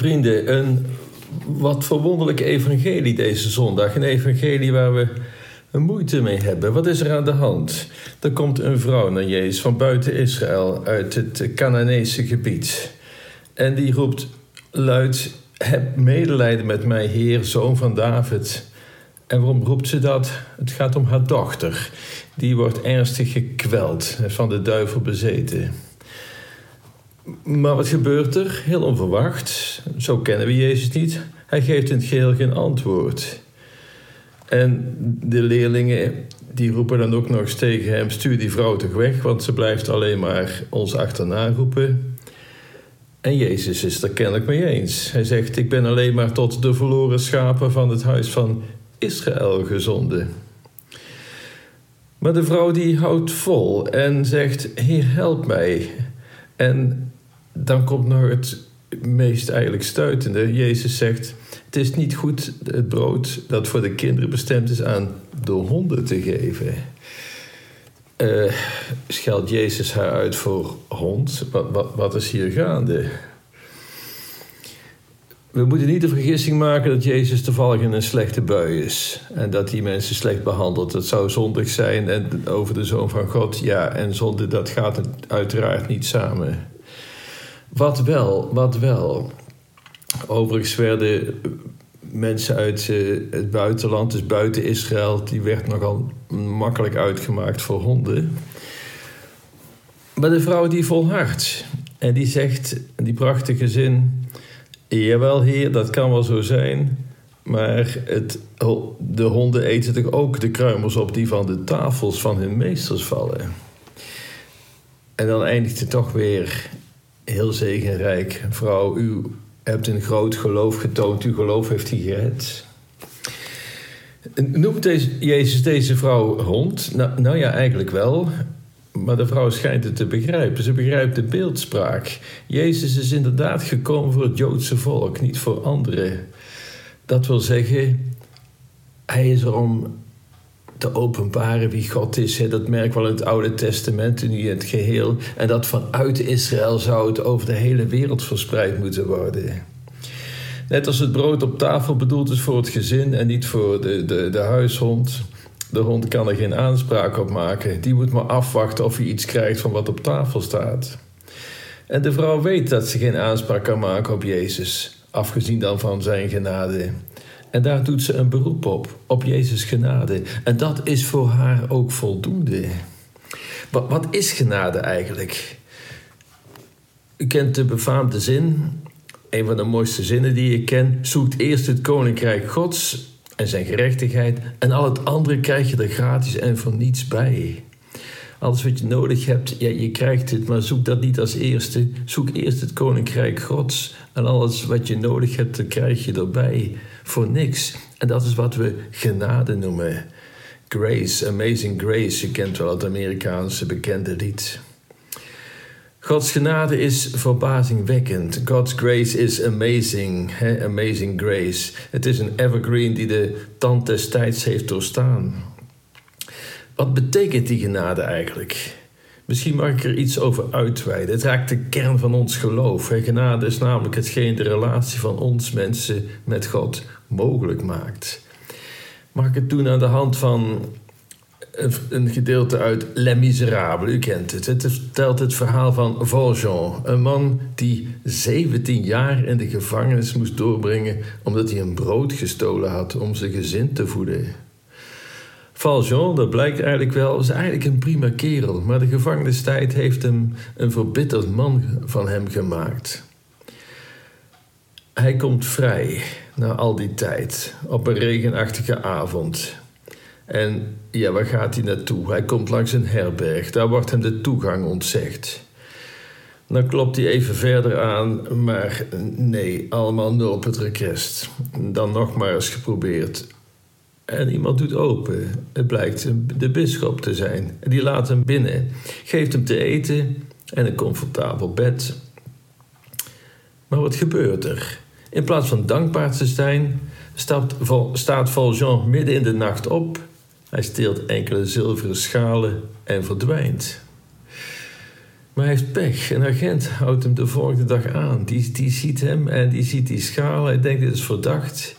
Vrienden, een wat verwonderlijk evangelie deze zondag. Een evangelie waar we een moeite mee hebben. Wat is er aan de hand? Er komt een vrouw naar Jezus van buiten Israël, uit het Canaanese gebied. En die roept luid: Heb medelijden met mij, Heer, zoon van David. En waarom roept ze dat? Het gaat om haar dochter. Die wordt ernstig gekweld, van de duivel bezeten. Maar wat gebeurt er? Heel onverwacht. Zo kennen we Jezus niet. Hij geeft in het geheel geen antwoord. En de leerlingen die roepen dan ook nog eens tegen hem: stuur die vrouw toch weg, want ze blijft alleen maar ons achterna roepen. En Jezus is er kennelijk mee eens. Hij zegt: Ik ben alleen maar tot de verloren schapen van het huis van Israël gezonden. Maar de vrouw die houdt vol en zegt: Heer, help mij. En dan komt nog het meest eigenlijk stuitende. Jezus zegt: Het is niet goed het brood dat voor de kinderen bestemd is aan de honden te geven. Uh, scheldt Jezus haar uit voor hond? Wat, wat, wat is hier gaande? We moeten niet de vergissing maken dat Jezus toevallig in een slechte bui is. En dat hij mensen slecht behandelt. Dat zou zondig zijn. En over de Zoon van God, ja. En zonde, dat gaat uiteraard niet samen. Wat wel, wat wel. Overigens werden mensen uit eh, het buitenland, dus buiten Israël, die werd nogal makkelijk uitgemaakt voor honden. Maar de vrouw die volhardt en die zegt, die prachtige zin: Jawel, heer, dat kan wel zo zijn. Maar het, de honden eten toch ook de kruimels op die van de tafels van hun meesters vallen. En dan eindigt het toch weer heel zegenrijk. Vrouw, u hebt een groot geloof getoond. Uw geloof heeft u gered. Noemt deze, Jezus deze vrouw hond? Nou, nou ja, eigenlijk wel. Maar de vrouw schijnt het te begrijpen. Ze begrijpt de beeldspraak. Jezus is inderdaad gekomen voor het Joodse volk, niet voor anderen. Dat wil zeggen, hij is er om te openbaren wie God is. Dat merk wel in het Oude Testament, nu in het geheel. En dat vanuit Israël zou het over de hele wereld verspreid moeten worden. Net als het brood op tafel bedoeld is voor het gezin en niet voor de, de, de huishond. De hond kan er geen aanspraak op maken. Die moet maar afwachten of hij iets krijgt van wat op tafel staat. En de vrouw weet dat ze geen aanspraak kan maken op Jezus, afgezien dan van zijn genade. En daar doet ze een beroep op, op Jezus genade. En dat is voor haar ook voldoende. Wat, wat is genade eigenlijk? U kent de befaamde zin, een van de mooiste zinnen die ik ken. Zoekt eerst het koninkrijk Gods en zijn gerechtigheid, en al het andere krijg je er gratis en voor niets bij. Alles wat je nodig hebt, ja, je krijgt het, maar zoek dat niet als eerste. Zoek eerst het koninkrijk Gods en alles wat je nodig hebt, dat krijg je erbij voor niks. En dat is wat we genade noemen. Grace, Amazing Grace. Je kent wel het Amerikaanse bekende lied. Gods genade is verbazingwekkend. God's grace is amazing. Amazing grace. Het is een evergreen die de tand des tijds heeft doorstaan. Wat betekent die genade eigenlijk? Misschien mag ik er iets over uitweiden. Het raakt de kern van ons geloof. Genade is namelijk hetgeen de relatie van ons mensen met God mogelijk maakt. Mag ik het doen aan de hand van een gedeelte uit Les Miserables, u kent het. Het vertelt het verhaal van Valjean, een man die 17 jaar in de gevangenis moest doorbrengen omdat hij een brood gestolen had om zijn gezin te voeden. Valjean, dat blijkt eigenlijk wel, is eigenlijk een prima kerel, maar de gevangenistijd heeft hem een verbitterd man van hem gemaakt. Hij komt vrij na al die tijd, op een regenachtige avond. En ja, waar gaat hij naartoe? Hij komt langs een herberg, daar wordt hem de toegang ontzegd. Dan klopt hij even verder aan, maar nee, allemaal nul op het request. Dan nog maar eens geprobeerd. En iemand doet open. Het blijkt de bisschop te zijn. Die laat hem binnen, geeft hem te eten en een comfortabel bed. Maar wat gebeurt er? In plaats van dankbaar te zijn, staat, staat Valjean midden in de nacht op. Hij steelt enkele zilveren schalen en verdwijnt. Maar hij heeft pech. Een agent houdt hem de volgende dag aan. Die, die ziet hem en die ziet die schaal. Hij denkt, dit is verdacht.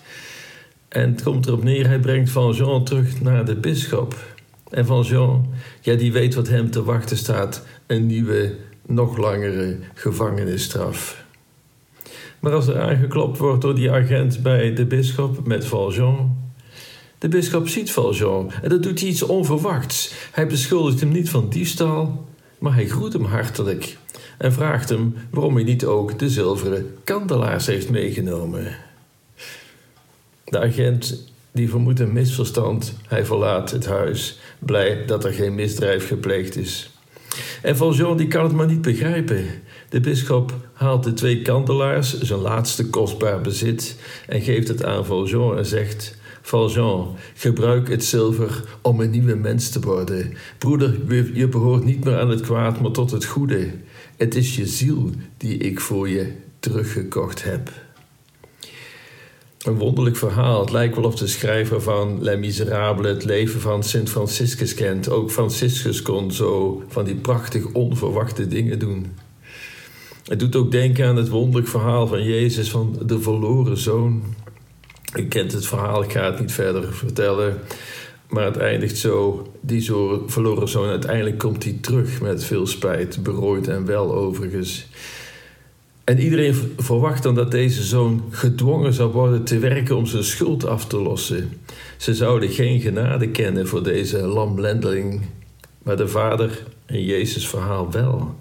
En het komt erop neer, hij brengt Valjean terug naar de bisschop. En Valjean, ja, die weet wat hem te wachten staat. Een nieuwe, nog langere gevangenisstraf. Maar als er aangeklopt wordt door die agent bij de bisschop met Valjean... De bisschop ziet Valjean en dat doet hij iets onverwachts. Hij beschuldigt hem niet van diefstal, maar hij groet hem hartelijk en vraagt hem waarom hij niet ook de zilveren kandelaars heeft meegenomen. De agent die vermoedt een misverstand. Hij verlaat het huis, blij dat er geen misdrijf gepleegd is. En Valjean die kan het maar niet begrijpen. De bisschop haalt de twee kandelaars, zijn laatste kostbaar bezit, en geeft het aan Valjean en zegt: Valjean, gebruik het zilver om een nieuwe mens te worden. Broeder, je behoort niet meer aan het kwaad, maar tot het goede. Het is je ziel die ik voor je teruggekocht heb. Een wonderlijk verhaal. Het lijkt wel of de schrijver van Les Miserables het leven van Sint Franciscus kent. Ook Franciscus kon zo van die prachtig onverwachte dingen doen. Het doet ook denken aan het wonderlijk verhaal van Jezus van de verloren zoon. U kent het verhaal, ik ga het niet verder vertellen. Maar het eindigt zo, die zo verloren zoon, uiteindelijk komt hij terug met veel spijt, berooid en wel overigens. En iedereen verwacht dan dat deze zoon gedwongen zou worden te werken om zijn schuld af te lossen. Ze zouden geen genade kennen voor deze lamlendeling, maar de vader in Jezus' verhaal wel.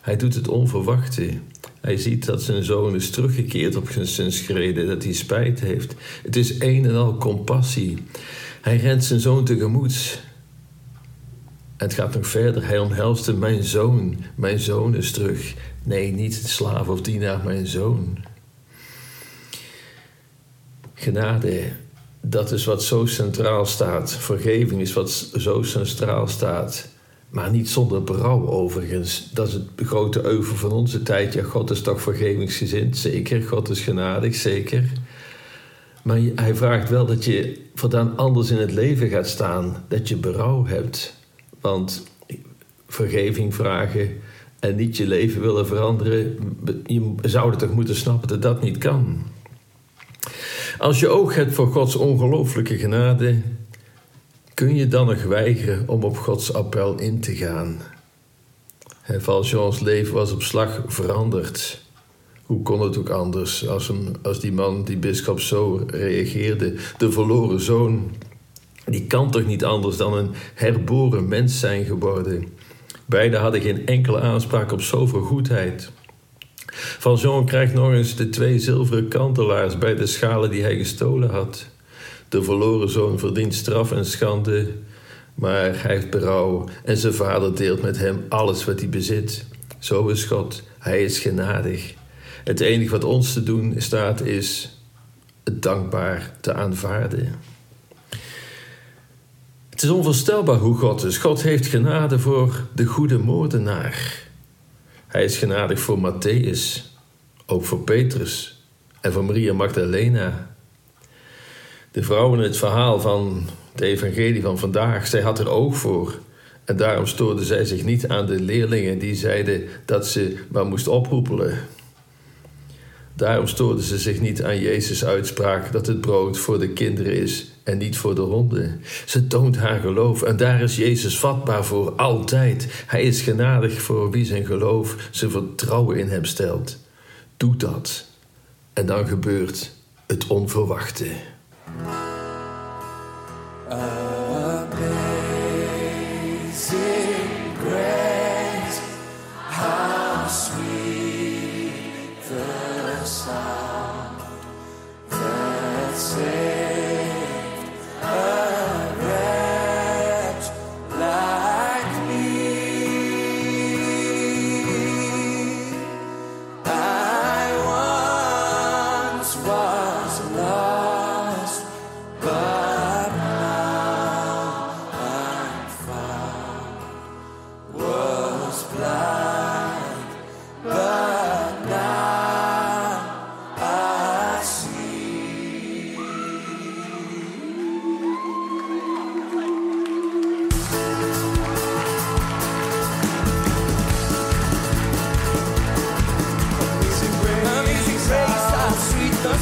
Hij doet het onverwachte. Hij ziet dat zijn zoon is teruggekeerd op zijn schreden, dat hij spijt heeft. Het is een en al compassie. Hij rent zijn zoon tegemoet. Het gaat nog verder. Hij omhelst hem, mijn zoon, mijn zoon is terug. Nee, niet slaaf of dienaar, mijn zoon. Genade, dat is wat zo centraal staat. Vergeving is wat zo centraal staat. Maar niet zonder berouw overigens. Dat is het grote euvel van onze tijd. Ja, God is toch vergevingsgezind, zeker. God is genadig, zeker. Maar hij vraagt wel dat je voortaan anders in het leven gaat staan. Dat je berouw hebt. Want vergeving vragen en niet je leven willen veranderen, je zou toch moeten snappen dat dat niet kan. Als je oog hebt voor Gods ongelooflijke genade, kun je dan nog weigeren om op Gods appel in te gaan? Valjeans leven was op slag veranderd. Hoe kon het ook anders als, een, als die man, die bisschop, zo reageerde? De verloren zoon, die kan toch niet anders dan een herboren mens zijn geworden? Beiden hadden geen enkele aanspraak op zoveel goedheid. Valjean krijgt nog eens de twee zilveren kantelaars bij de schalen die hij gestolen had. De verloren zoon verdient straf en schande, maar hij heeft berouw en zijn vader deelt met hem alles wat hij bezit. Zo is God, hij is genadig. Het enige wat ons te doen staat is het dankbaar te aanvaarden. Het is onvoorstelbaar hoe God is. God heeft genade voor de goede moordenaar. Hij is genadig voor Matthäus, ook voor Petrus en voor Maria Magdalena. De vrouw in het verhaal van het evangelie van vandaag, zij had er oog voor. En daarom stoorde zij zich niet aan de leerlingen die zeiden dat ze maar moest oproepelen. Daarom stoorde ze zich niet aan Jezus' uitspraak dat het brood voor de kinderen is en niet voor de honden. Ze toont haar geloof en daar is Jezus vatbaar voor altijd. Hij is genadig voor wie zijn geloof, zijn vertrouwen in hem stelt. Doe dat en dan gebeurt het onverwachte.